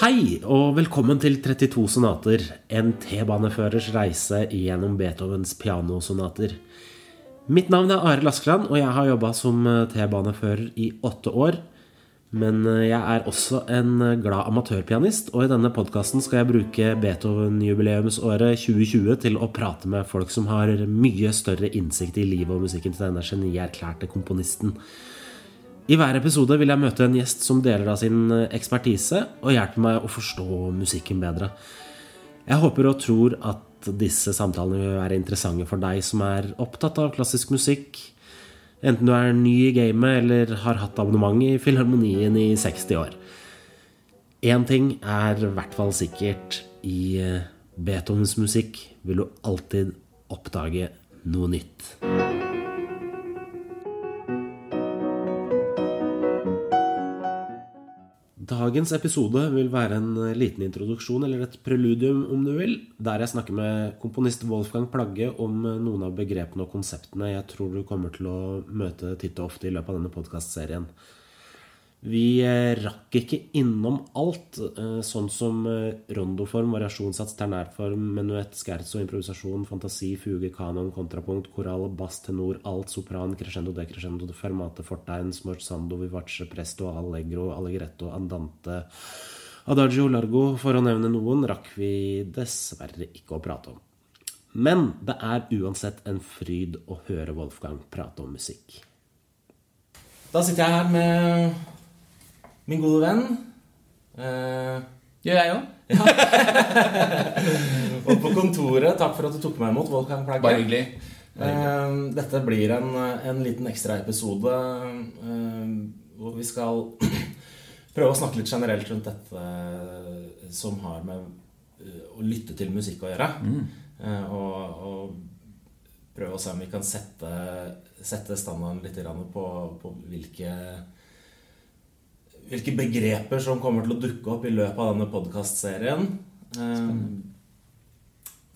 Hei, og velkommen til 32 sonater, en T-baneførers reise gjennom Beethovens pianosonater. Mitt navn er Arild Askeland, og jeg har jobba som T-banefører i åtte år. Men jeg er også en glad amatørpianist, og i denne podkasten skal jeg bruke Beethoven-jubileumsåret 2020 til å prate med folk som har mye større innsikt i livet og musikken til denne genierklærte komponisten. I hver episode vil jeg møte en gjest som deler av sin ekspertise og hjelper meg å forstå musikken bedre. Jeg håper og tror at disse samtalene vil være interessante for deg som er opptatt av klassisk musikk, enten du er ny i gamet eller har hatt abonnement i Filharmonien i 60 år. Én ting er i hvert fall sikkert. I Beethovens musikk vil du alltid oppdage noe nytt. Dagens episode vil være en liten introduksjon, eller et preludium om du vil, der jeg snakker med komponist Wolfgang Plagge om noen av begrepene og konseptene jeg tror du kommer til å møte titt og ofte i løpet av denne podkastserien. Vi rakk ikke innom alt, sånn som rondoform, variasjonssats, ternærform, menuett, scherzo, improvisasjon, fantasi, fuge, kanon, kontrapunkt, koral, bass, tenor, alt, sopran, crescendo, decrescendo, fermate, fortegn, smorzando, vivace, presto, allegro, allegretto, andante, adagio, largo, for å nevne noen, rakk vi dessverre ikke å prate om. Men det er uansett en fryd å høre Wolfgang prate om musikk. Da sitter jeg her med min gode venn. Eh, Gjør jeg òg. og på kontoret. Takk for at du tok meg imot, Wolfgang Plagge. Bare hyggelig. Eh, dette blir en, en liten ekstraepisode eh, hvor vi skal prøve å snakke litt generelt rundt dette som har med eh, å lytte til musikk å gjøre. Mm. Eh, og, og prøve å se om vi kan sette, sette standarden litt på, på hvilke hvilke begreper som kommer til å dukke opp i løpet av denne podkastserien.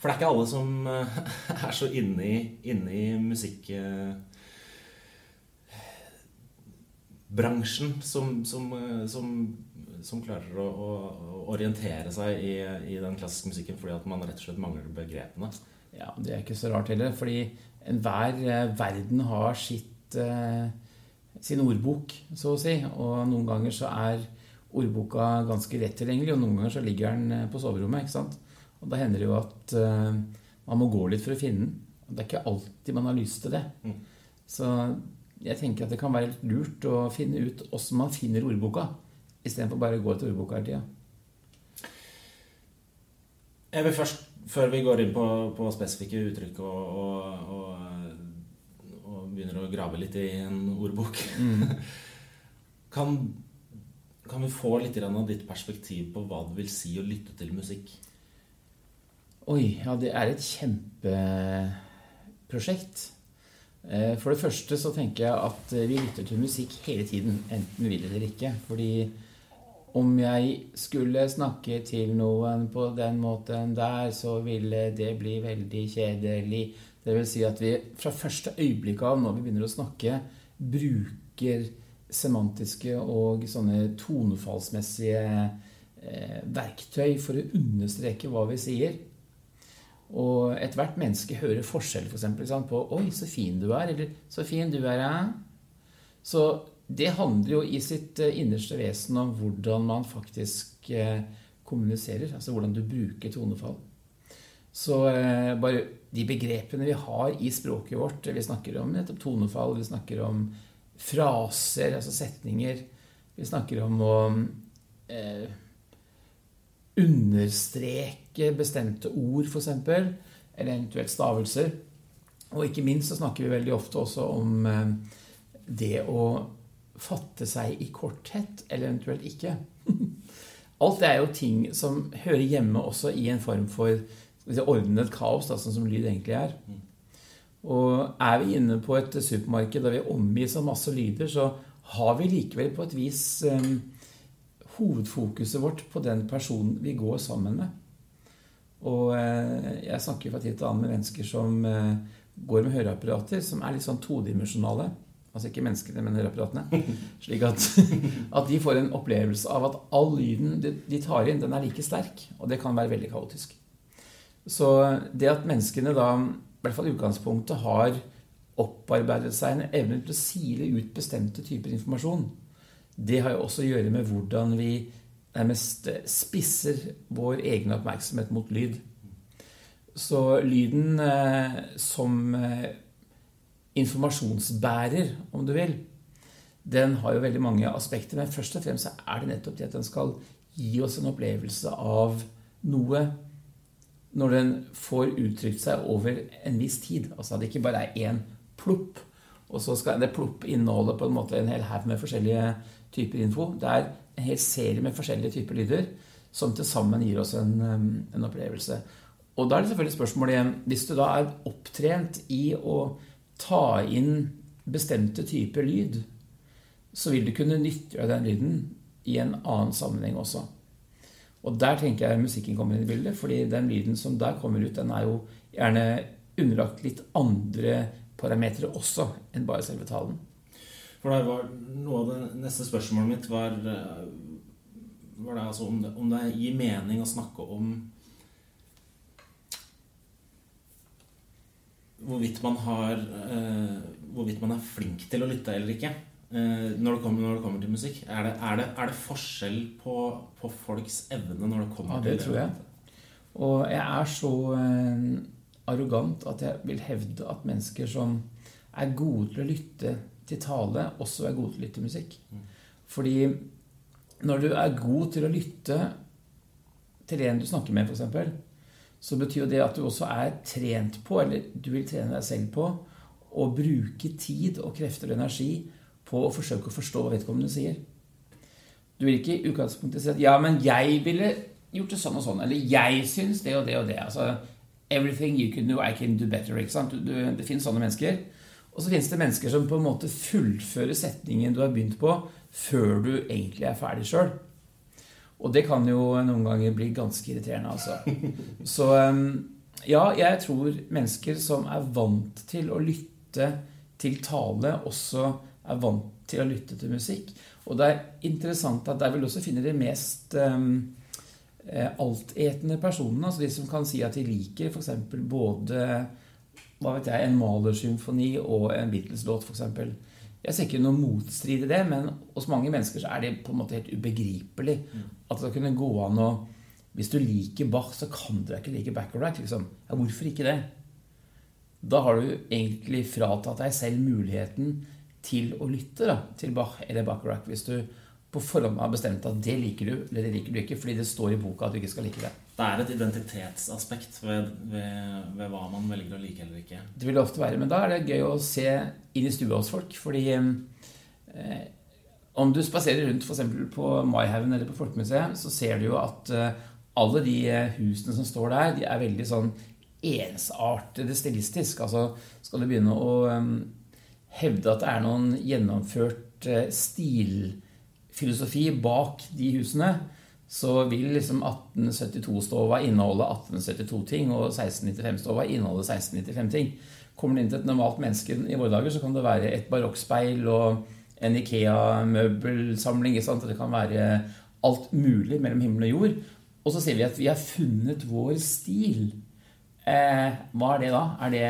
For det er ikke alle som er så inne i, inne i musikkbransjen som, som, som, som, klarer å, å, orientere seg i, i, den klassiske musikken fordi at man rett og slett mangler begrepene. Ja, Det er ikke så rart heller, fordi enhver verden har sitt sin ordbok, så å si. Og noen ganger så er ordboka ganske lett tilgjengelig, og noen ganger så ligger den på soverommet. ikke sant? Og da hender det jo at uh, man må gå litt for å finne den. Og det er ikke alltid man har lyst til det. Mm. Så jeg tenker at det kan være litt lurt å finne ut åssen man finner ordboka, istedenfor bare å gå til ordboka hele tida. Jeg vil først, før vi går inn på, på spesifikke uttrykk og, og, og, og begynner å grave litt i en ordbok Mm. kan, kan vi få litt av ditt perspektiv på hva det vil si å lytte til musikk? Oi, ja, det er et kjempeprosjekt. Eh, For det første så tenker jeg at vi lytter til musikk hele tiden, enten vi vil eller ikke. Fordi om jeg skulle snakke til noen på den måten der, så ville det bli veldig kjedelig. Vil si at vi fra første øyeblikk av, når vi begynner å snakke, bruker semantiske og sånne tonefallsmessige eh, verktøy for å understreke hva vi sier. Og ethvert menneske hører forskjell for eksempel, på 'Oi, så fin du er', eller 'Så fin du er', ja. Så det handler jo i sitt eh, innerste vesen om hvordan man faktisk eh, kommuniserer. Altså hvordan du bruker tonefall. Så eh, bare de begrepene vi har i språket vårt Vi snakker om nettopp tonefall, vi snakker om fraser, altså setninger. Vi snakker om å eh, understreke bestemte ord, f.eks. Eller eventuelt stavelser. Og ikke minst så snakker vi veldig ofte også om eh, det å fatte seg i korthet, eller eventuelt ikke. Alt det er jo ting som hører hjemme også i en form for ordnet kaos, da, sånn som lyd egentlig er. Og er vi inne på et supermarked der vi omgis av masse lyder, så har vi likevel på et vis um, hovedfokuset vårt på den personen vi går sammen med. Og uh, jeg snakker fra tid til annen med mennesker som uh, går med høreapparater, som er litt sånn todimensjonale. Altså ikke menneskene, men høreapparatene. Slik at, at de får en opplevelse av at all lyden de tar inn, den er like sterk. Og det kan være veldig kaotisk. Så det at menneskene da, i hvert fall i utgangspunktet, har opparbeidet seg en evne til å sile ut bestemte typer informasjon, det har jo også å gjøre med hvordan vi nærmest spisser vår egen oppmerksomhet mot lyd. Så lyden eh, som eh, informasjonsbærer, om du vil, den har jo veldig mange aspekter. Men først og fremst er det nettopp det at den skal gi oss en opplevelse av noe når den får uttrykt seg over en viss tid. Altså at det ikke bare er én plopp, og så skal det plopp inneholde på en måte en hel haug med forskjellige typer info. Det er en hel serie med forskjellige typer lyder som til sammen gir oss en, en opplevelse. Og da er det selvfølgelig spørsmålet Hvis du da er opptrent i å ta inn bestemte typer lyd, så vil du kunne nyttiggjøre den lyden i en annen sammenheng også. Og der tenker jeg musikken kommer inn i bildet, fordi den lyden som der kommer ut, den er jo gjerne underlagt litt andre parametere også enn bare selve talen. For det var Noe av det neste spørsmålet mitt var, var det altså om, det, om det gir mening å snakke om hvorvidt man har uh, Hvorvidt man er flink til å lytte eller ikke når, det kommer, når, det kommer, til musikk. Er det, er det, er det forskjell på, på, folks evne når det kommer ja, det til det? tror jeg. Og jeg er så uh, arrogant at jeg vil hevde at mennesker som er gode til å lytte til tale, også er gode til å lytte til musikk. Mm. Fordi når du er god til å lytte til en du snakker med, f.eks., så betyr jo det at du også er trent på, eller du vil trene deg selv på, å bruke tid og krefter og energi på å forsøke å forstå hva vedkommende sier. Du vil ikke i utgangspunktet si at 'ja, men jeg ville gjort det sånn og sånn', eller 'jeg syns det og det og det'. Altså, 'Everything you can do, I can do better'. ikke sant? Du, du, det finnes sånne mennesker. Og så finnes det mennesker som på en måte fullfører setningen du har begynt på, før du egentlig er ferdig sjøl. Og det kan jo noen ganger bli ganske irriterende, altså. Så ja, jeg tror mennesker som er vant til å lytte til tale, også er vant til å lytte til musikk. Og det er interessant at der vil du også finne de mest um, altetende personene. Altså de som kan si at de liker f.eks. både hva vet jeg, en Mahler-symfoni og en Beatles-låt, f.eks. Jeg ser ikke noe motstrid i det, men hos mange mennesker så er det på en måte helt ubegripelig mm. at det kunne gå an å Hvis du liker Bach, så kan du ikke like Bacharach. Liksom. Ja, hvorfor ikke det? Da har du egentlig fratatt deg selv muligheten til å lytte da, til Bach eller Bacharach hvis du på forhånd har bestemt at det liker du eller det liker du ikke fordi det står i boka at du ikke skal like det. Det er et identitetsaspekt ved, ved, ved, hva man velger å like eller ikke. Det vil det ofte være, men da er det gøy å se inn i stua hos folk. Fordi eh, om du spaserer rundt f.eks. på Maihaugen eller på Folkemuseet, så ser du jo at eh, alle de eh, husene som står der, de er veldig sånn ensartede stilistisk. Altså skal du begynne å um, hevde at det er noen gjennomført stilfilosofi bak de husene, så vil liksom 1872-stova inneholde 1872-ting, og 1695-stova inneholde 1695-ting. Kommer du inn til et normalt menneske i våre dager, så kan det være et barokkspeil og en Ikea-møbelsamling. Det kan være alt mulig mellom himmel og jord. Og så sier vi at vi har funnet vår stil. Eh, hva er det da? Er det,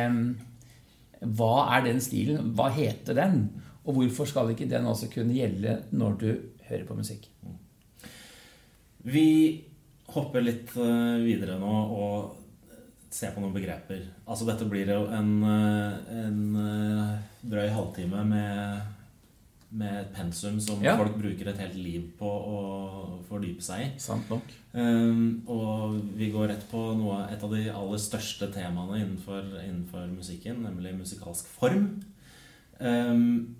hva er den stilen? Hva heter den? Og hvorfor skal ikke den også kunne gjelde når du hører på musikk. Vi hopper litt eh, videre nå og ser på noen begreper. Altså dette blir jo en, eh, en eh, drøy halvtime med, med et pensum som ja. folk bruker et helt liv på å fordype seg i. Sant nok. Um, og vi går rett på noe, et av de aller største temaene innenfor, innenfor musikken, nemlig musikalsk form. Um,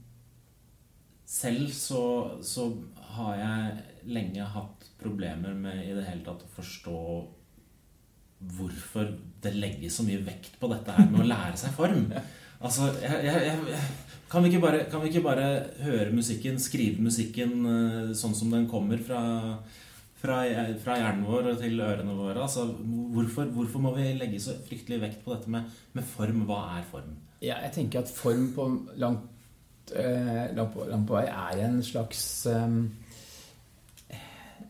selv så, så, har jeg lenge hatt problemer med i det hele tatt å forstå hvorfor det legges så mye vekt på dette her med å lære seg form. Altså, jeg, jeg, jeg, kan, vi bare, kan, vi ikke bare, høre musikken, skrive musikken eh, sånn som den kommer fra, fra, fra hjernen vår til ørene våre? Altså, hvorfor, hvorfor, må vi legge så fryktelig vekt på dette med, med form? Hva er form? Ja, jeg tenker at form på langt eh, langt på, langt på vei er en slags eh,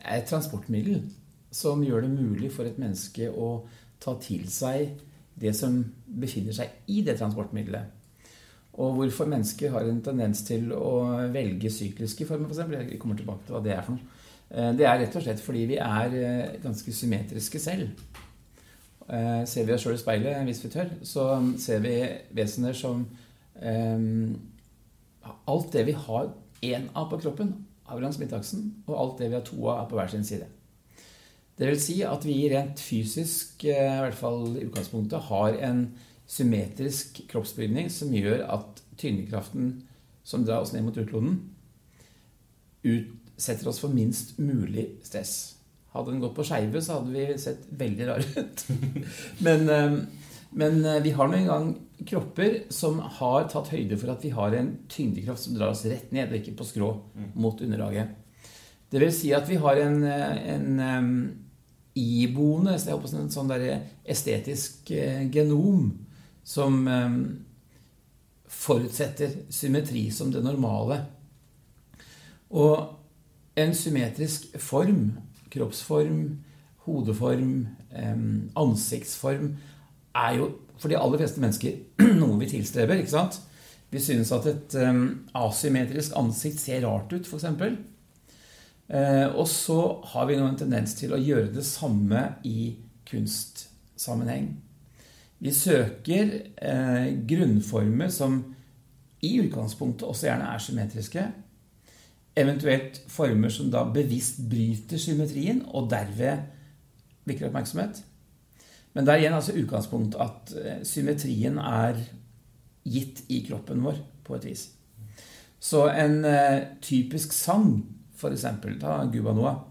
et transportmiddel som gjør det mulig for et menneske å ta til seg det som befinner seg i det transportmiddelet. Og hvorfor mennesker har en tendens til å velge sykliske former, f.eks. Jeg kommer tilbake til hva det er for noe. Eh, det er rett og slett fordi vi er eh, ganske symmetriske selv. Eh, ser vi oss sjøl i speilet hvis vi tør, så ser vi vesener som um, Alt det vi har én av på kroppen, har vi langs midtaksen, og alt det vi har to av, er på hver sin side. Det vil si at vi rent fysisk, i hvert fall i utgangspunktet, har en symmetrisk kroppsbygning som gjør at tyngdekraften som drar oss ned mot jordkloden, utsetter oss for minst mulig stress. Hadde den gått på skeive, så hadde vi sett veldig rare ut. men, eh, men, eh, vi har nå engang kropper som har tatt høyde for at vi har en tyngdekraft som drar oss rett ned, og ikke på skrå mot underlaget. Det vil si at vi har en, eh, en iboende en sånn estetisk genom som eh, forutsetter symmetri som det normale. Og en symmetrisk form kroppsform, hodeform, ansiktsform er jo for de aller fleste mennesker noe vi tilstreber. ikke sant? Vi synes at et asymmetrisk ansikt ser rart ut, f.eks. Eh, og så har vi nå en tendens til å gjøre det samme i kunstsammenheng. Vi søker eh, grunnformer som i utgangspunktet også gjerne er symmetriske, Eventuelt former som da bevisst bryter symmetrien, og derved vekker oppmerksomhet. Men det er igjen altså utgangspunktet at eh, symmetrien er gitt i kroppen vår på et vis. Så en eh, typisk sang, f.eks. ta Guba Noah,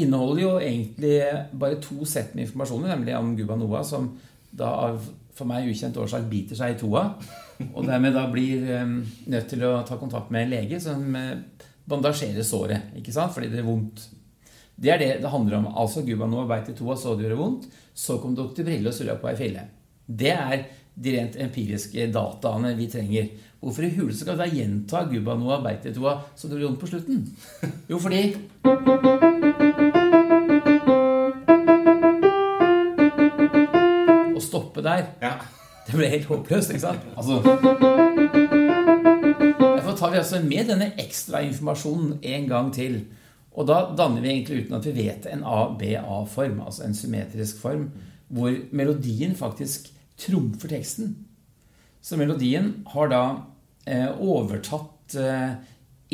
inneholder jo egentlig bare to sett med informasjoner, nemlig om Guba Noah, som da av for meg ukjent årsak biter seg i toa, og dermed da blir um, nødt til å ta kontakt med en lege som uh, bandasjere såret, ikke sant? fordi det er vondt. Det er det det handler om. Altså Gubba nå beit i toa, så det gjorde vondt. Så kom doktor Brille og surra på ei fille. Det er de rent empiriske dataene vi trenger. Hvorfor i huleste skal vi da gjenta Gubba Noah beit i toa, så det gjorde vondt på slutten? Jo, fordi Å stoppe der ja. Det ble helt håpløst, ikke sant? Altså tar vi altså med denne ekstra informasjonen en gang til. Og da danner vi egentlig uten at vi vet en A-B-A-form, altså en symmetrisk form, hvor melodien faktisk trumfer teksten. Så melodien har da eh, overtatt eh,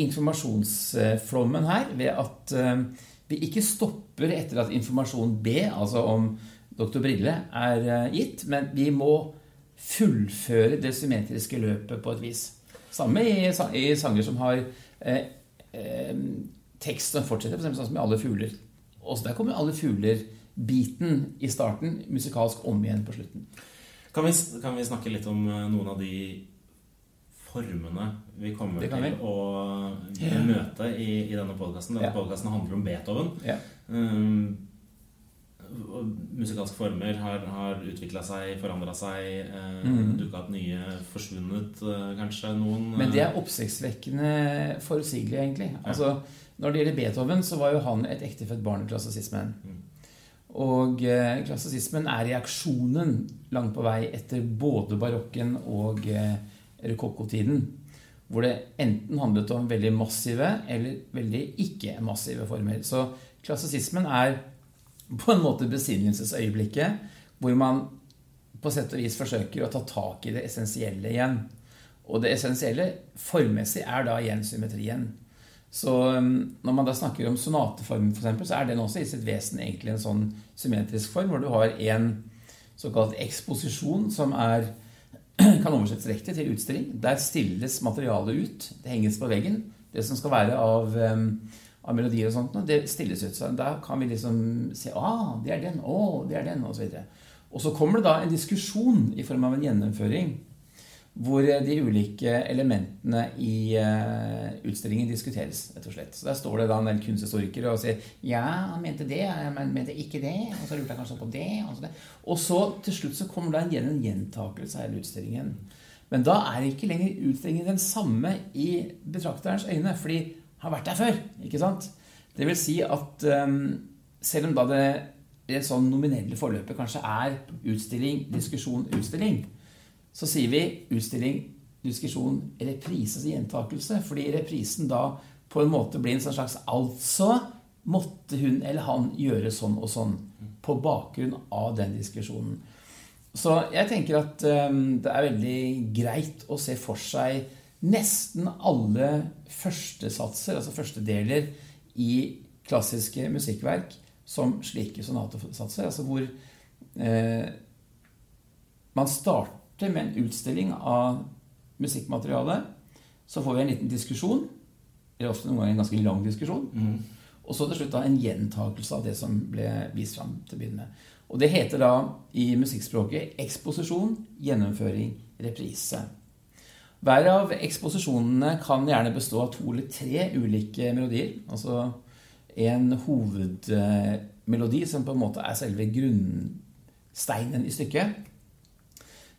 informasjonsflommen her ved at eh, vi ikke stopper etter at informasjon B, altså om doktor Brille, er eh, gitt, men vi må fullføre det symmetriske løpet på et vis. Samme i, i sanger som har eh, eh, tekst som fortsetter, f.eks. sånn som i Alle fugler. Også der kommer Alle fugler-biten i starten musikalsk om igjen på slutten. Kan vi, kan vi, snakke litt om eh, noen av de formene vi kommer til vi. å møte i, i denne podkasten? Denne ja. podkasten handler om Beethoven. Ja. Um, musikalske former har, har utvikla seg, forandra seg, eh, mm. dukka opp nye, forsvunnet eh, kanskje noen Men det er eh, oppsiktsvekkende forutsigelig, egentlig. Ja. Altså, når det gjelder Beethoven, så var jo han et ektefødt barn i klassisismen. Mm. Og eh, klassisismen er reaksjonen langt på vei etter både barokken og eh, rokokkotiden. Hvor det enten handlet om veldig massive eller veldig ikke-massive former. Så klassisismen er på en måte besinnelsesøyeblikket hvor man på sett og vis forsøker å ta tak i det essensielle igjen. Og det essensielle formmessig er da igjen symmetrien. Så um, når man da snakker om sonateformen, f.eks., så er den også i sitt vesen egentlig en sånn symmetrisk form, hvor du har en såkalt eksposisjon som er, kan oversettes direkte til utstilling. Der stilles materialet ut. Det henges på veggen. Det som skal være av um, av melodier og sånt, og det stilles ut. Så da kan vi liksom se ah, det er den, å, oh, det er den, og så videre. Og så kommer det da en diskusjon i form av en gjennomføring hvor de ulike elementene i uh, utstillingen diskuteres, rett og slett. Så Der står det da en del kunsthistorikere og sier ja, han mente det, han mente ikke det, og så lurte han kanskje på det. Og så, det. Og så til slutt så kommer det igjen en gjentakelse av hele utstillingen. Men da er ikke lenger utstillingen den samme i betrakterens øyne, fordi har vært der før. ikke sant? Det vil si at um, selv om da det, det sånn nominelle forløpet kanskje er utstilling, diskusjon, utstilling, så sier vi utstilling, diskusjon, reprise, altså gjentakelse. Fordi reprisen da på en måte blir en sånn slags Altså måtte hun eller han gjøre sånn og sånn. På bakgrunn av den diskusjonen. Så jeg tenker at um, det er veldig greit å se for seg nesten alle førstesatser, altså førstedeler, i klassiske musikkverk som slike sonatesatser. Altså hvor eh, man starter med en utstilling av musikkmateriale. Så får vi en liten diskusjon. Eller ofte noen ganger en ganske lang diskusjon. Mm. Og så til slutt da en gjentakelse av det som ble vist fram til å begynne med. Og det heter da i musikkspråket eksposisjon, gjennomføring, reprise. Hver av eksposisjonene kan gjerne bestå av to eller tre ulike melodier. Altså en hovedmelodi som på en måte er selve grunnsteinen i stykket.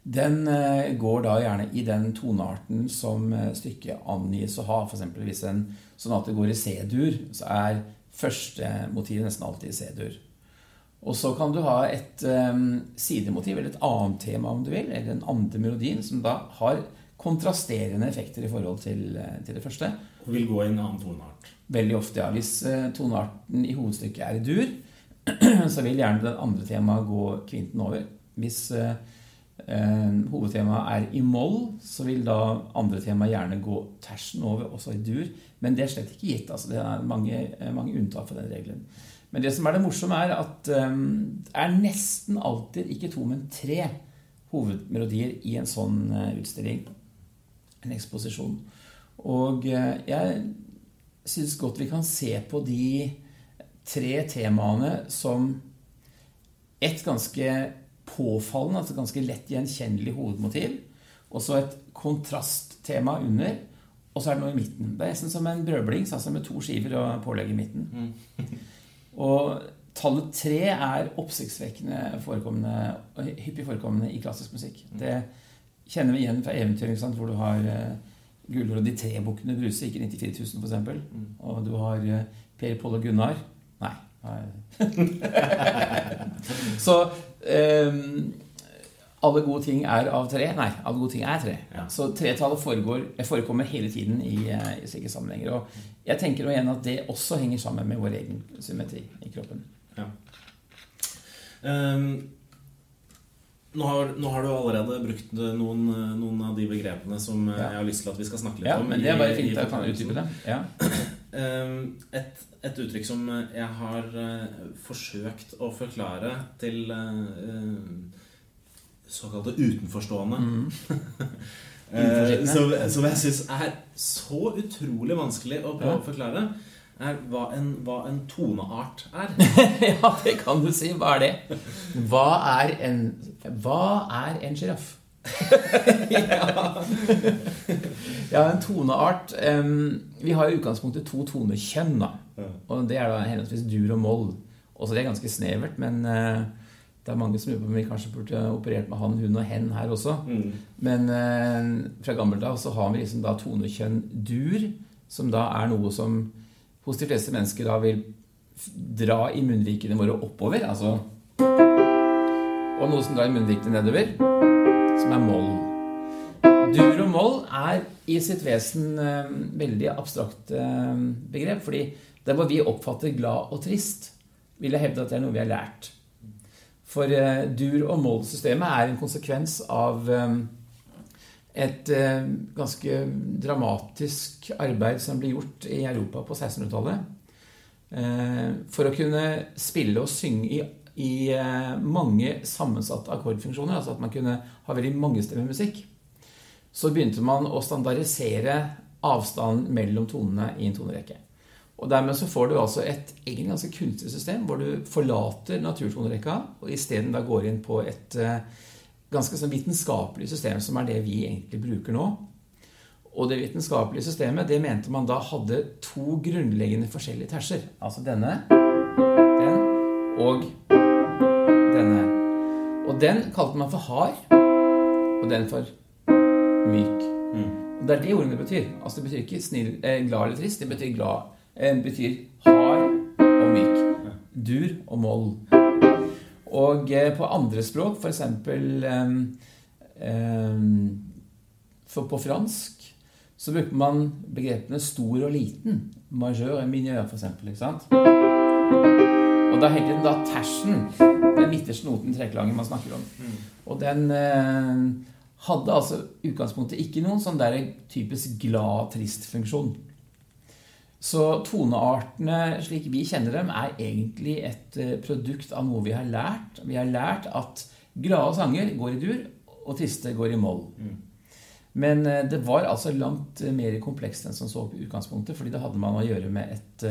Den eh, går da gjerne i den tonearten som eh, stykket angis å ha. F.eks. hvis en sonate går i C-dur, så er første motiv nesten alltid i C-dur. Og så kan du ha et um, sidemotiv, eller et annet tema, om du vil, eller en andre melodien, som da har kontrasterende effekter i forhold til, til det første. Og vil gå i en annen toneart. Veldig ofte, ja. Hvis uh, tonearten i hovedstykket er i dur, så vil gjerne det andre temaet gå kvinten over. Hvis uh, uh, hovedtemaet er i moll, så vil da andre tema gjerne gå tersen over, også i dur. Men det er slett ikke gitt. altså Det er mange, mange unntak for den regelen. Men det som er det morsomme, er at um, det er nesten alltid ikke to, men tre hovedmelodier i en sånn utstilling. En eksposisjon. Og uh, jeg syns godt vi kan se på de tre temaene som et ganske påfallende, altså ganske lett gjenkjennelig hovedmotiv. Og så et kontrasttema under. Og så er det noe i midten. Det er nesten som en brødblings, altså med to skiver og pålegg i midten. Mm. Og tallet tre er oppsiktsvekkende forekommende, hyppig forekommende i klassisk musikk. Det Det kjenner vi igjen fra eventyr, hvor du har uh, og de tre bukkene Bruse, ikke 94 000 f.eks. Mm. Og du har uh, Per Pål og Gunnar. Nei. Så um, alle gode ting er av tre. Nei, alle gode ting er tre. Ja. Så tretallet forekommer hele tiden i, i slike sammenhenger. Og jeg tenker igjen at det også henger sammen med vår egen symmetri i kroppen. Ja. Um, nå, har, nå, har, du allerede brukt noen, noen, av de begrepene som ja. jeg har lyst til at vi skal snakke litt ja, om. Men det er bare fint å kan utdype det. Ja. Um, et, et, uttrykk som jeg har forsøkt å forklare til uh, såkalte utenforstående. Mm. Eh, som, som, jeg syns er så utrolig vanskelig å prøve å forklare, er hva en, hva en toneart er. ja, det kan du si. Hva er det? Hva er en Hva er en sjiraff? ja. ja, en toneart um, Vi har i utgangspunktet to tonekjønn. da Og det er da henholdsvis dur og moll. Også det er ganske snevert, men uh, det er mange som lurer på om vi kanskje burde operert med han, hun og hen her også. Mm. Men uh, fra gammelt av så har vi liksom da tonekjønn dur, som da er noe som hos de fleste mennesker da vil dra i munnvikene våre oppover. Altså Og noe som drar i munnvikene nedover, som er moll. Dur og moll er i sitt vesen eh, veldig abstrakte eh, begrep. fordi der hvor vi oppfatter glad og trist, vil jeg hevde at det er noe vi har lært. For eh, dur- og moll-systemet er en konsekvens av um, et uh, ganske dramatisk arbeid som ble gjort i Europa på 1600-tallet. Uh, for å kunne spille og synge i, i mange sammensatte akkordfunksjoner, altså at man kunne ha veldig mangestemmig musikk, så begynte man å standardisere avstanden mellom tonene i en tonerekke. Og Dermed så får du altså et egentlig ganske kunstig system hvor du forlater naturtonerekka og isteden går inn på et uh, ganske sånn vitenskapelig system, som er det vi egentlig bruker nå. Og det vitenskapelige systemet det mente man da hadde to grunnleggende forskjellige terser. Altså denne, den og denne. Og den kalte man for hard, og den for myk. Mm. Og Det er det ordene betyr. Altså Det betyr ikke snill, eh, glad eller trist. Det betyr glad. Eh, betyr hard og myk. Dur og moll. Og eh, på andre språk, f.eks. For på fransk, så bruker man begrepene stor og liten. Majeur og mineur, f.eks. Ikke sant? Og da heter den da tersen. Den midterste noten treklangen man snakker om. Og den eh, hadde altså utgangspunktet ikke noen sånn der typisk glad-trist-funksjon. Så toneartene slik vi kjenner dem, er egentlig et eh, produkt av noe vi har lært. Vi har lært at glade sanger går i dur, og triste går i moll. Men eh, det var altså langt eh, mer komplekst enn som så på utgangspunktet, fordi det hadde man å gjøre med et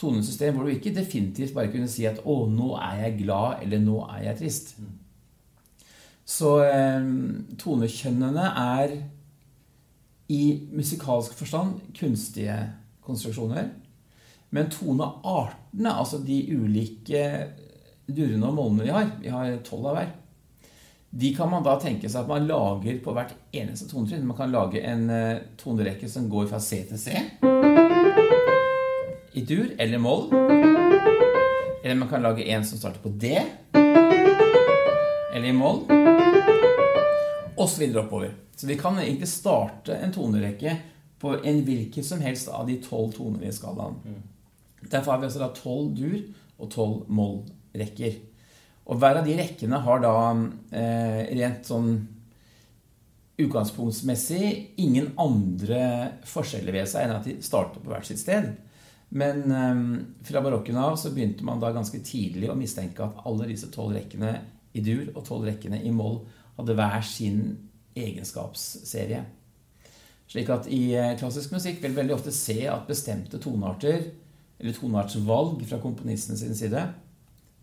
tonesystem hvor du ikke definitivt bare kunne si at 'Å, nå er jeg glad', eller 'nå er jeg trist'. Så eh, tonekjønnene er i musikalsk forstand kunstige konstruksjoner. Men toneartene, altså de ulike durene og målene vi har, vi har tolv av hver, de kan man da tenke seg at man lager på hvert eneste tonetrinn. Man kan lage en eh, tonerekke som går fra C til C i dur eller moll. Eller man kan lage en som starter på D eller i moll. Og så videre oppover. Så vi kan egentlig starte en tonerekke på en hvilken som helst av de tolv tonene i skalaen. Derfor har vi altså da tolv dur og tolv moll-rekker. Og hver av de rekkene har da eh, rent sånn utgangspunktsmessig ingen andre forskjeller ved seg enn at de starter på hvert sitt sted. Men eh, fra barokken av så begynte man da ganske tidlig å mistenke at alle disse tolv rekkene i dur og tolv rekkene i moll hadde hver sin egenskapsserie. Slik at i eh, klassisk musikk vil vi veldig ofte se at bestemte tonearter, eller toneartsvalg fra komponisten sin side,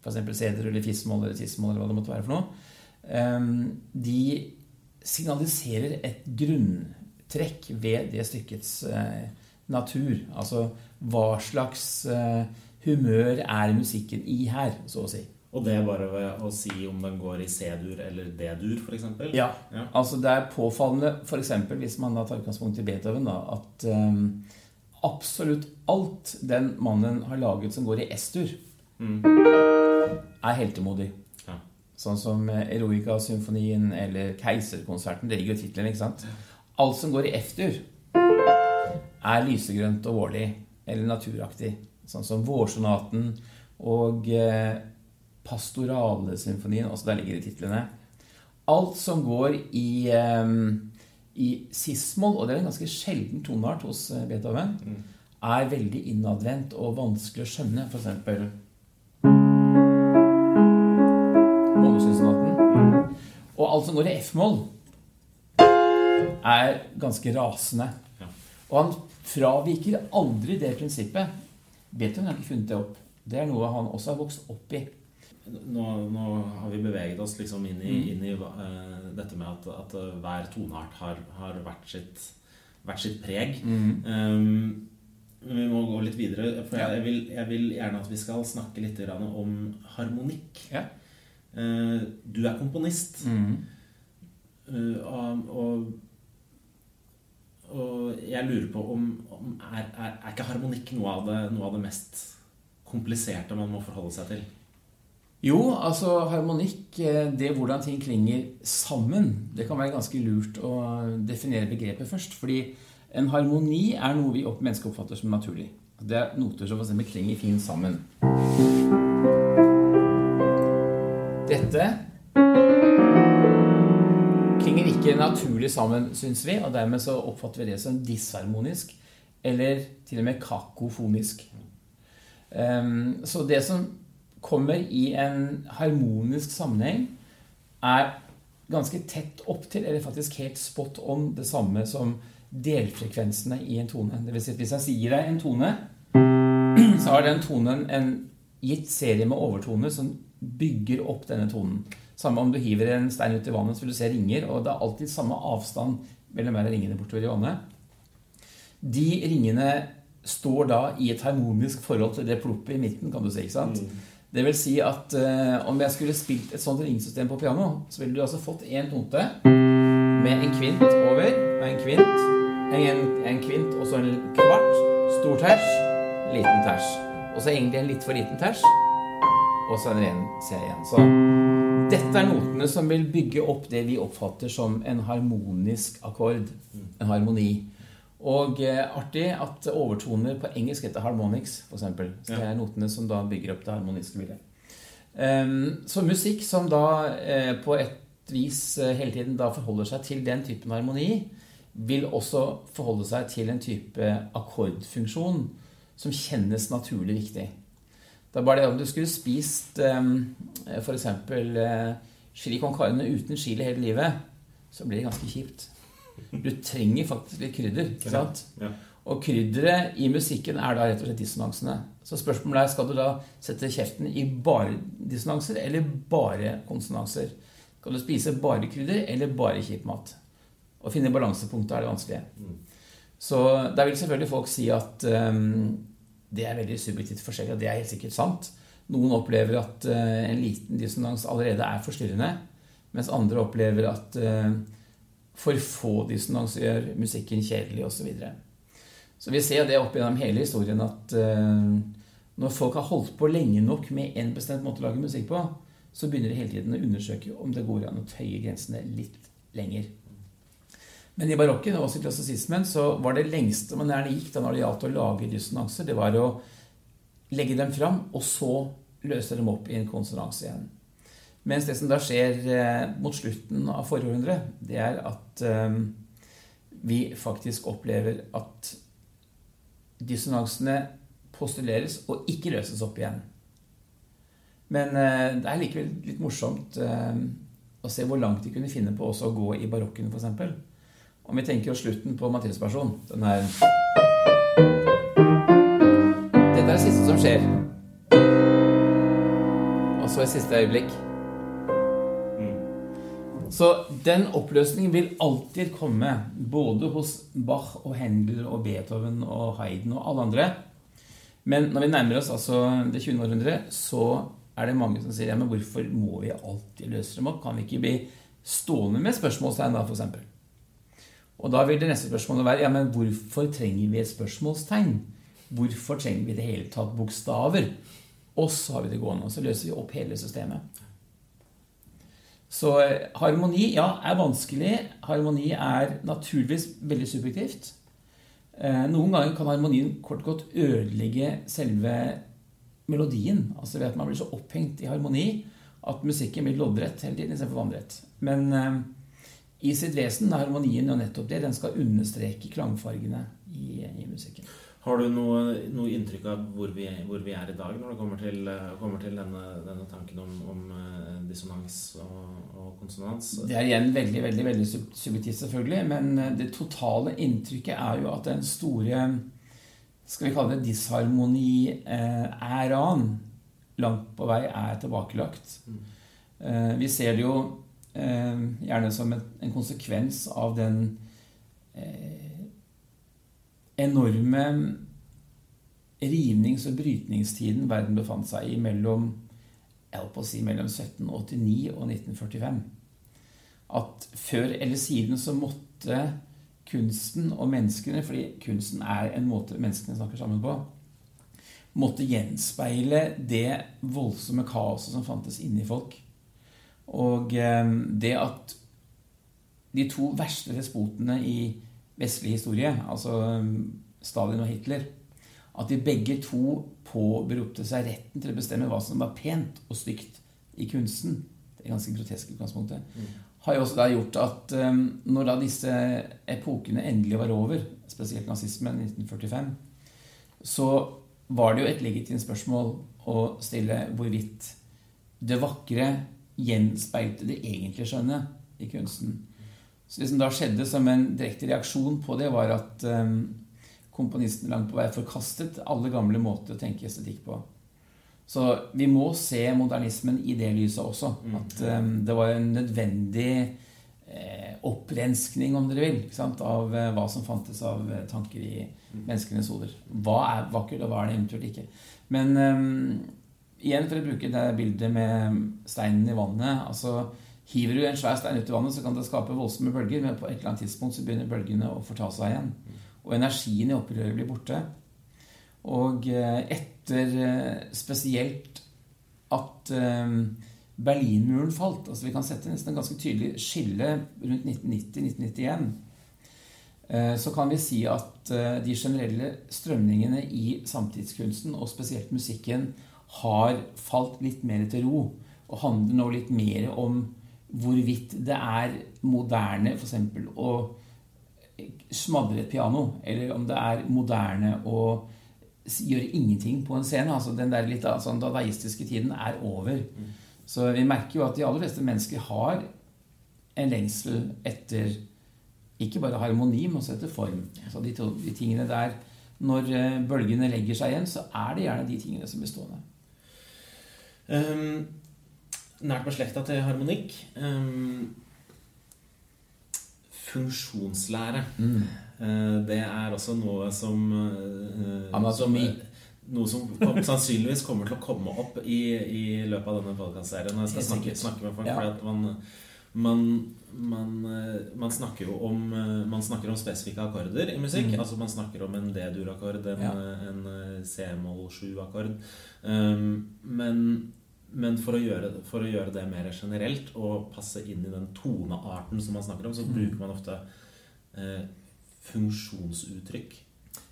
f.eks. C-dur eller fis-moll eller tis-moll eller hva det måtte være for noe, eh, de signaliserer et grunntrekk ved det stykkets eh, natur. Altså hva slags humør er musikken i her, så å si. Og det er bare ved å si om den går i C-dur eller D-dur, f.eks.? Ja. Ja. Altså det er påfallende, f.eks. hvis man da tar utgangspunkt i Beethoven, da, at um, absolutt alt den mannen har laget som går i S-dur, er heltemodig. Ja. Sånn som eh, Eroica-symfonien eller Keiserkonserten. Det ligger jo i tittelen, ikke sant? Alt som går i F-dur, er lysegrønt og vårlig eller naturaktig. Sånn som Vårsonaten og eh, Pastorale-symfonien, også der ligger det i titlene. Alt som går i, i cis-moll, og det er en ganske sjelden toneart hos eh, Beethoven, er veldig innadvendt og vanskelig å skjønne. For eksempel Månesynssonaten. Og alt som går i F-moll, er ganske rasende. Og han fraviker aldri det prinsippet. Beethoven har ikke funnet det opp. Det er noe han også har vokst opp i. Nå, nå har vi beveget oss liksom inn i, inn i uh, dette med at, at eh, hver toneart har, har hvert, sitt, hvert sitt preg. Um, men vi må gå litt videre, for jeg, vil, jeg vil gjerne at vi skal snakke litt om harmonikk. Ja. Uh, du er komponist. Mm. og, og, og jeg lurer på om, om er, er, er ikke harmonikk noe av, det, noe av det mest kompliserte man må forholde seg til? Jo, altså harmonikk, eh, det hvordan ting klinger sammen, det kan være ganske lurt å definere begrepet først. Fordi en harmoni er noe vi opp mennesker oppfatter som naturlig. Det er noter som for eksempel klinger fint sammen. Dette klinger ikke naturlig sammen, syns vi, og dermed så oppfatter vi det som disharmonisk, eller til og med kakofonisk. Um, så det som kommer i en harmonisk sammenheng, er ganske tett opp til, eller faktisk helt spot on, det samme som delfrekvensene i en tone. Det vil si at hvis jeg sier deg en tone, så har den tonen en gitt serie med overtoner som bygger opp denne tonen. Samme om du hiver en stein ut i vannet, så vil du se ringer, og det er alltid samme avstand mellom hver av ringene bortover i vannet. De ringene står da i et harmonisk forhold til det ploppet i midten, kan du si, ikke sant? Det vil si at eh, om jeg skulle spilt et sånt ringsystem på piano, så ville du altså fått en tonte med en kvint over og en kvint. En, en kvint og så en kvart. Stor ters, liten ters. Og så egentlig en litt for liten ters. Og så en ren C igjen. Så dette er notene som vil bygge opp det vi oppfatter som en harmonisk akkord. En harmoni. Og eh, artig at overtoner på engelsk heter harmonics, f.eks. Så det er notene som da bygger opp det harmoniske bildet. Um, så musikk som da eh, på et vis eh, hele tiden da forholder seg til den typen harmoni, vil også forholde seg til en type akkordfunksjon som kjennes naturlig viktig. Det er bare det om du skulle spist um, f.eks. Uh, chili con carne uten chili hele livet, så blir det ganske kjipt. Du trenger faktisk litt krydder. ikke sant? Ja. Og krydderet i musikken er da rett og slett dissonansene. Så spørsmålet er skal du da sette kjeften i bare dissonanser eller bare konsonanser. Skal du spise bare krydder eller bare kjip mat? Å finne balansepunktet er det vanskelige. Mm. Så der vil selvfølgelig folk si at um, det er veldig subjektivt forskjellig, og det er helt sikkert sant. Noen opplever at uh, en liten dissonans allerede er forstyrrende, mens andre opplever at uh, for få dissonanser gjør musikken kjedelig osv. Så, videre. så vi ser det opp gjennom hele historien at uh, når folk har holdt på lenge nok med en bestemt måte å lage musikk på, så begynner de hele tiden å undersøke om det går an å tøye grensene litt lenger. Men i barokken og også i klassisismen så var det lengste man gjerne gikk da når det gjaldt å lage dissonanser, det var å legge dem fram, og så løse dem opp i en konsonans igjen. Mens det som da skjer eh, mot slutten av forrige århundre, det er at eh, vi faktisk opplever at dissonansene postuleres og ikke løses opp igjen. Men eh, det er likevel litt morsomt å se hvor langt de kunne finne på også å gå i barokken, f.eks. Om vi tenker oss slutten på Matteuspersonen Den her Dette er det siste som skjer. Og så et siste øyeblikk. Så den oppløsningen vil alltid komme, både hos Bach og Händel og Beethoven og Haydn og alle andre. Men når vi nærmer oss altså det 20. århundre, så er det mange som sier ja, men hvorfor må vi alltid løse dem opp? Kan vi ikke bli stående med spørsmålstegn da, f.eks.? Og da vil det neste spørsmålet være ja, men hvorfor trenger vi et spørsmålstegn? Hvorfor trenger vi i det hele tatt bokstaver? Og så har vi det gående, og så løser vi opp hele systemet. Så eh, harmoni, ja, er vanskelig. Harmoni er naturligvis veldig subjektivt. Eh, noen ganger kan harmonien kort og godt ødelegge selve melodien. Altså ved at man blir så opphengt i harmoni at musikken blir loddrett hele tiden istedenfor vannrett. Men eh, i sitt vesen er harmonien jo nettopp det. Den skal understreke klangfargene i, i musikken. Har du noe, noe inntrykk av hvor vi, hvor vi, er i dag når det kommer til, kommer til denne, denne, tanken om, om eh, dissonans og, og, konsonans? Det er igjen veldig veldig, veldig subjektivt, selvfølgelig. Men eh, det totale inntrykket er jo at den store skal vi kalle det disharmoni-æraen langt på vei er tilbakelagt. Mm. Eh, vi ser det jo gjerne som en konsekvens av den enorme rivnings- og brytningstiden verden befant seg i mellom, si, mellom 1789 og 1945. At før eller siden så måtte kunsten og menneskene, fordi kunsten er en måte menneskene snakker sammen på, måtte gjenspeile det voldsomme kaoset som fantes inni folk. Og eh, det at de to verste despotene i vestlig historie, altså um, Stalin og Hitler, at de begge to påberopte seg retten til å bestemme hva som var pent og stygt i kunsten. Det er ganske grotesk utgangspunktet. Mm. Har jo også da gjort at um, når da disse epokene endelig var over, spesielt nazismen i 1945, så var det jo et legitimt spørsmål å stille hvorvidt det vakre gjenspeilte det egentlige skjønne i kunsten. Så det som da skjedde som en direkte reaksjon på det, var at um, komponisten langt på vei forkastet alle gamle måter å tenke estetikk på. Så vi må se modernismen i det lyset også. Mm. At um, det var en nødvendig eh, opprenskning, om dere vil, av eh, hva som fantes av eh, tanker i mm. menneskenes hoder. Hva er vakkert, og hva er det eventuelt ikke? Men um, igjen for å bruke det bildet med steinen i vannet altså Hiver du en svær stein ut i vannet, så kan det skape voldsomme bølger, men på et eller annet tidspunkt så begynner bølgene å forta seg igjen. Og energien i opprøret blir borte. Og eh, etter eh, spesielt at eh, Berlinmuren falt altså Vi kan sette nesten en ganske tydelig skille rundt 1990-1991. Så kan vi si at de generelle strømningene i samtidskunsten, og spesielt musikken, har falt litt mer til ro. Og handler nå litt mer om hvorvidt det er moderne f.eks. å smadre et piano, eller om det er moderne å gjøre ingenting på en scene. altså Den der litt sånn dadaistiske tiden er over. Mm. Så vi merker jo at de aller fleste mennesker har en lengsel etter ikke bare harmoni, men også etter form. Altså de, to, de tingene der Når eh, bølgene legger seg igjen, så er det gjerne de tingene som blir stående. Um, nært beslekta til harmonikk. Um, funksjonslære. Mm. Uh, det er også noe som uh, Anatomi. Som, noe som sannsynligvis kommer til å komme opp i, i løpet av denne podkastserien. Jeg skal snakke, snakke, med folk. Ja. fordi at man, man, man, man, snakker jo om Man snakker om spesifikke akkorder i musikk. Mm. Altså Man snakker om en D-dur-akkord, en, ja. en C-moll 7-akkord. Um, men men for å, gjøre, for å, gjøre, det mer generelt og passe inn i den tonearten som man snakker om, så mm. bruker man ofte eh, funksjonsuttrykk.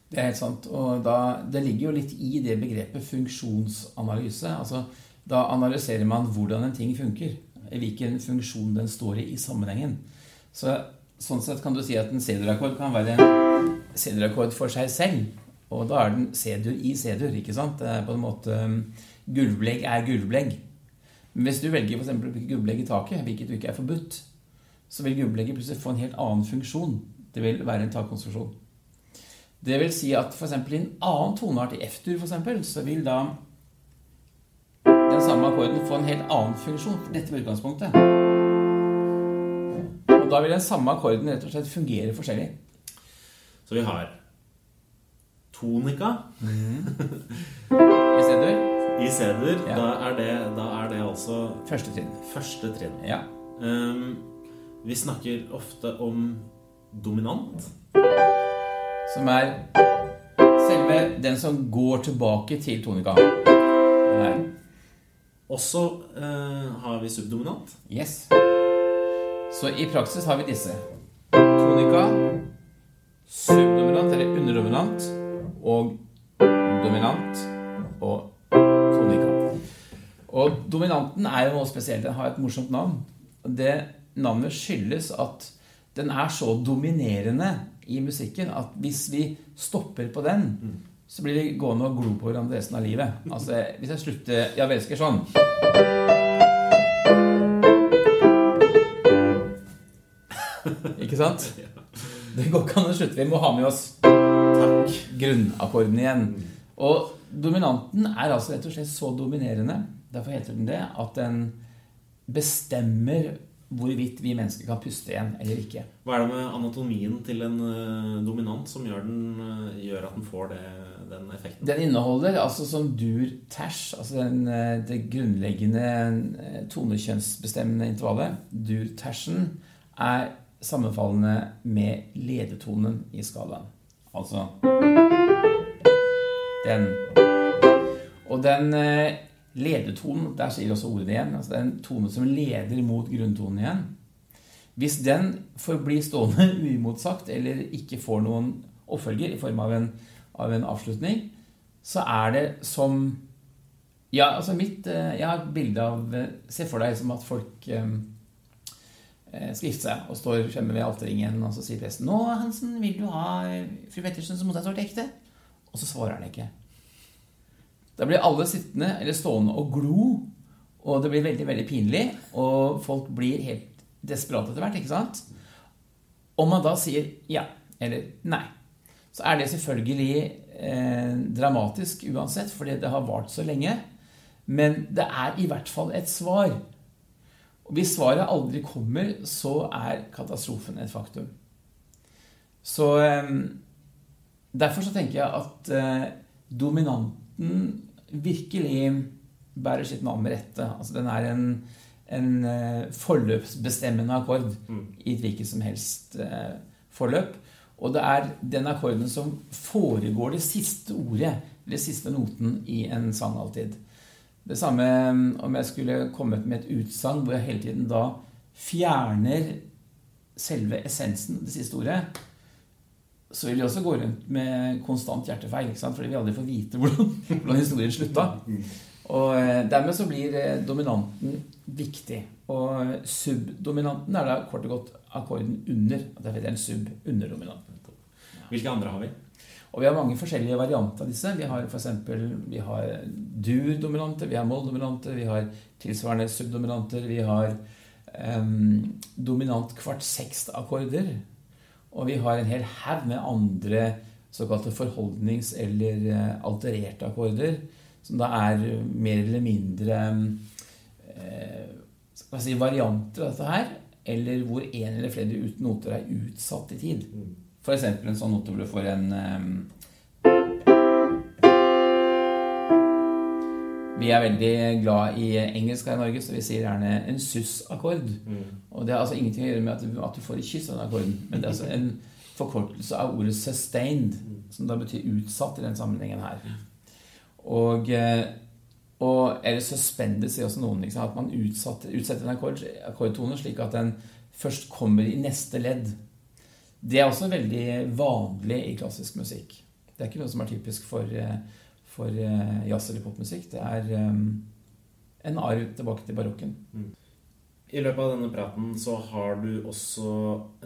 Det er helt sant. Og da, det ligger jo litt i det begrepet funksjonsanalyse. Altså, da analyserer man hvordan en ting funker. Hvilken funksjon den står i i sammenhengen. Så, sånn sett kan du si at en C-dur-akkord kan være en C-dur-akkord for seg selv. Og da er den C-dur i C-dur. ikke sant? Det er på en måte gulvbelegg er gulvbelegg. Men hvis du velger for å bruke gulvbelegg i taket, hvilket du ikke er forbudt, så vil gulvbelegget plutselig få en helt annen funksjon. Det vil være en takkonstruksjon. Det vil si at f.eks. i en annen toneart, i F-dur f.eks., så vil da den samme akkorden få en helt annen funksjon. for Dette var utgangspunktet. Og da vil den samme akkorden rett og slett fungere forskjellig. Så vi har tonika. Mm. I C-dur. I C-dur. Ja. Da, da, er det altså Første trinn. Første trinn. Ja. Um, vi snakker ofte om dominant. Som er selve den som går tilbake til tonika. Også uh, har vi subdominant. Yes. Så i praksis har vi disse. Tonika, subdominant eller underdominant og dominant og og dominanten er jo noe spesielt. Den har et morsomt navn. Det navnet skyldes at den er så dominerende i musikken at hvis vi stopper på den, så blir vi gående og glo på hverandre resten av livet. Altså, Hvis jeg slutter vi elsker sånn Ikke sant? Det går ikke an å slutte. Vi må ha med oss Takk. grunnakkorden igjen. Og dominanten er altså rett og slett så dominerende Derfor heter den det at den bestemmer hvorvidt vi mennesker kan puste igjen eller ikke. Hva er det med anatomien til en uh, dominant som gjør, den, uh, gjør, at den får det, den effekten? Den inneholder altså som dur-tæsj, altså den, uh, det grunnleggende tonekjønnsbestemmende intervallet, dur-tæsjen, er sammenfallende med ledetonen i skalaen. Altså den. Og den Ledetonen, der sier også ordet igjen. altså Det er en tone som leder mot grunntonen igjen. Hvis den forblir stående uimotsagt eller ikke får noen oppfølger i form av en, av en avslutning, så er det som Ja, altså mitt eh, Jeg har et bilde av eh, Se for deg som at folk um, skal gifte seg og står fremme ved alterringen, og så sier presten 'Nå, Hansen, vil du ha fru Pettersen som mottatt ekte?' Og så svarer han ikke. Da blir alle sittende eller stående og glo, og det blir veldig veldig pinlig. Og folk blir helt desperate etter hvert. ikke sant? Om man da sier ja eller nei, så er det selvfølgelig eh, dramatisk uansett, fordi det har vart så lenge. Men det er i hvert fall et svar. Og hvis svaret aldri kommer, så er katastrofen et faktum. Så eh, Derfor så tenker jeg at eh, dominanten virkelig bærer sitt navn med rette. Altså, den er en en eh, forløpsbestemmende akkord Mm. i et hvilket som helst eh, forløp. Og det er den akkorden som foregår det siste ordet, eller siste noten, i en sang alltid. Det samme mm, om jeg skulle kommet med et utsagn hvor jeg hele tiden da fjerner selve essensen, det siste ordet, så vil vi også gå rundt med konstant hjertefeil, ikke sant? fordi vi aldri får vite hvordan, hvordan historien slutta. Og eh, dermed så blir eh, dominanten viktig. Og subdominanten er da kort og godt akkorden under. Derfor heter den sub underdominanten. Hvilke andre har vi? Og vi har mange forskjellige varianter av disse. Vi har f.eks. vi har dur-dominanter, vi har moll-dominanter, vi har tilsvarende subdominanter, vi har um, dominant kvart-sekst-akkorder. Og vi har en hel haug med andre såkalte forholdnings- eller eh, altererte akkorder, som da er mer eller mindre eh, skal si, varianter av dette her, eller hvor en eller flere noter er utsatt i tid. For eksempel en sånn note hvor du får en Vi er veldig glad i engelsk her i Norge, så vi sier gjerne en sus-akkord. Og det har altså ingenting å gjøre med at du, at du får et kyss av den akkorden, men det er altså en forkortelse av ordet 'sustained', som da betyr utsatt i den sammenhengen her. Og, eh, og eller 'suspended' sier også noen. Liksom, at man utsatte, utsetter en akkord, akkordtone slik at den først kommer i neste ledd. Det er også veldig vanlig i klassisk musikk. Det er ikke noe som er typisk for, eh, for eh, jazz- eller popmusikk. Det er eh, en arv tilbake til barokken. I løpet av denne praten så har du også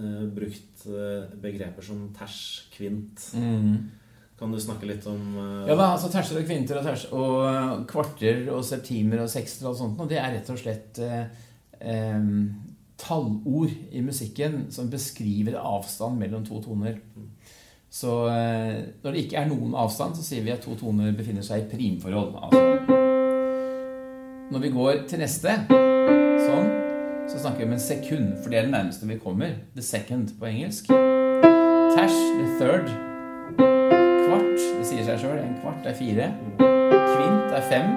eh, brukt eh, begreper som ters, kvint. Kan du snakke litt om eh, Ja da, altså terser og kvinter og, ters, og kvarter og septimer og sekster og alt sånt, og det er rett og slett eh, tallord i musikken som beskriver avstand mellom to toner. Så eh, når det ikke er noen avstand, så sier vi at to toner befinner seg i primforhold. Altså. Når vi går til neste, sånn, så snakker vi om en sekund, for det er det nærmeste vi kommer. The second på engelsk. Tash, the third. Kvart, det sier seg sjøl. En kvart er fire. Kvint er fem.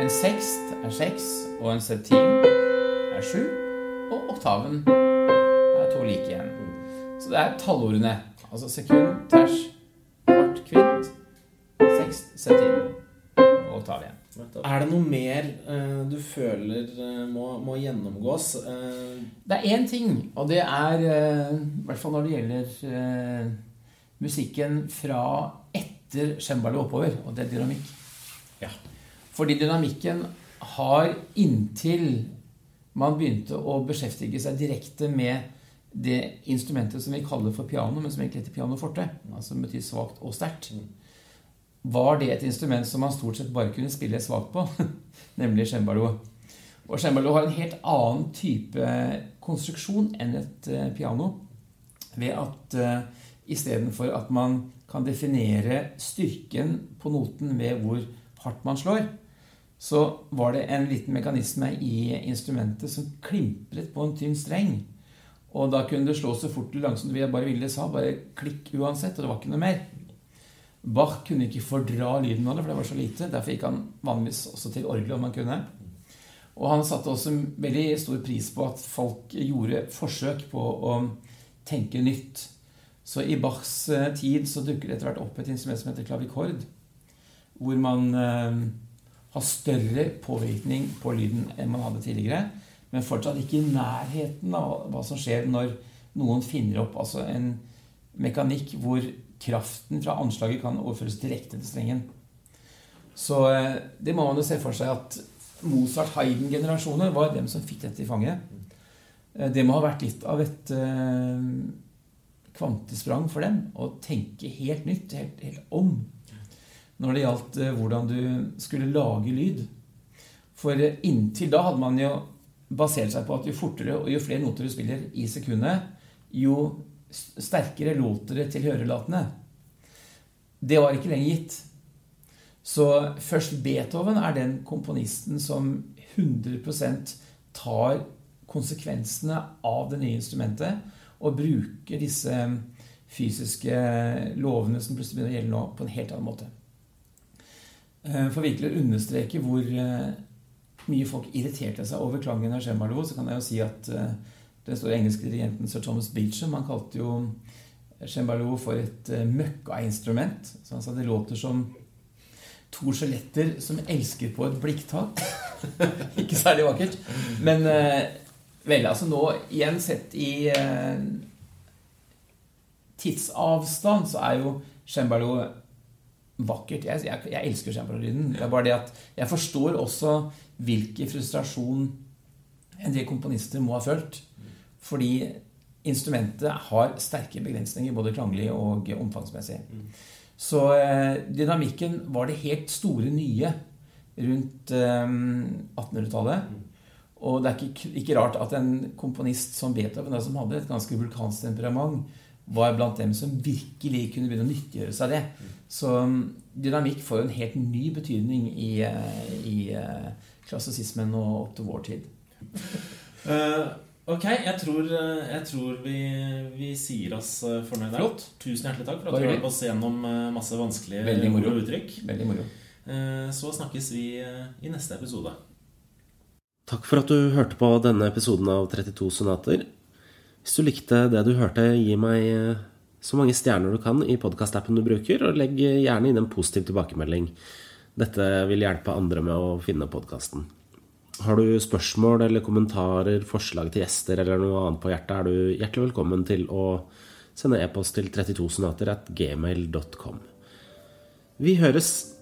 En sekst er seks. Og en septim er sju. Og oktaven er to like igjen. Så det er tallordene. Altså sekund, ters, kvart, kvitt, sekst, septim og oktav igjen. Er det noe mer uh, du føler uh, må, må gjennomgås? Uh... Det er én ting, og det er I hvert fall når det gjelder musikken fra etter cembalo oppover, og det er dynamikk. Ja. Fordi dynamikken har inntil man begynte å beskjeftige seg direkte med det instrumentet som vi kaller for piano, men som egentlig heter pianoforte, altså som betyr svakt og sterkt, var det et instrument som man stort sett bare kunne spille svakt på, nemlig cembalo. Og cembalo har en helt annen type konstruksjon enn et eh, piano, ved at uh, istedenfor at man kan definere styrken på noten ved hvor hardt man slår, så var det en liten mekanisme i instrumentet som klimpret på en tynn streng. Og da kunne det slå så fort eller langsomt vi bare ville sa. Bare klikk uansett, og det var ikke noe mer. Bach kunne ikke fordra lyden av det, for det var så lite. Derfor gikk han vanligvis også til orgelet om han kunne. Og han satte også veldig stor pris på at folk gjorde forsøk på å tenke nytt. Så i Bachs eh, tid så dukker det etter hvert opp et instrument som heter klavikord. Hvor man eh, har større påvirkning på lyden enn man hadde tidligere. Men fortsatt ikke i nærheten av hva som skjer når noen finner opp altså en mekanikk hvor kraften fra anslaget kan overføres direkte til strengen. Så eh, det må man jo se for seg at Mozart-Haydn-generasjoner var dem som fikk dette i fanget. Eh, Det må ha vært litt av et eh, kvantesprang for dem å tenke helt nytt, helt, helt om, når det gjaldt hvordan du skulle lage lyd. For inntil da hadde man jo basert seg på at jo fortere og jo flere noter du spiller i sekundet, jo sterkere låter det til hørelatene. Det var ikke lenger gitt. Så først Beethoven er den komponisten som 100% tar konsekvensene av det nye instrumentet og bruker disse fysiske lovene som plutselig begynner å gjelde nå, på en helt annen måte. Eh, For virkelig å understreke hvor eh, mye folk irriterte seg over klangen av cembalo, så kan jeg jo si at uh, den store engelske dirigenten sir Thomas Beecham han kalte jo cembalo for et uh, møkkainstrument. Så han sa det låter som to skjeletter som elsker på et blikktak. Ikke særlig vakkert. Men uh, vel, altså nå igjen sett i uh, tidsavstand så er jo cembalo vakkert. Jeg, jeg, jeg elsker cembalo-lyden. Det er bare det at jeg forstår også hvilken frustrasjon en del komponister må ha følt. Fordi instrumentet har sterke begrensninger, både klanglig og omfangsmessig. Så eh, dynamikken var det helt store nye rundt eh, 1800-tallet. Og det er ikke, ikke, rart at en komponist som Beethoven, som hadde et ganske vulkansk temperament, var blant dem som virkelig kunne begynne å nyttiggjøre seg det. Så dynamikk får jo en helt ny betydning i, i klassisismen og opp til vår tid. Uh, ok, jeg tror, jeg tror vi, vi, sier oss fornøyd der. Flott. Tusen hjertelig takk for at du hjalp oss gjennom masse vanskelige Veldig moro. uttrykk. Veldig moro. Uh, så snakkes vi i neste episode. Takk for at du hørte på denne episoden av 32 sonater. Hvis du likte det du hørte, gi meg så mange stjerner du kan i podkastappen du bruker, og legg gjerne inn en positiv tilbakemelding. Dette vil hjelpe andre med å finne podkasten. Har du spørsmål eller kommentarer, forslag til gjester eller noe annet på hjertet, er du hjertelig velkommen til å sende e-post til 32sonater at gmail.com. Vi høres!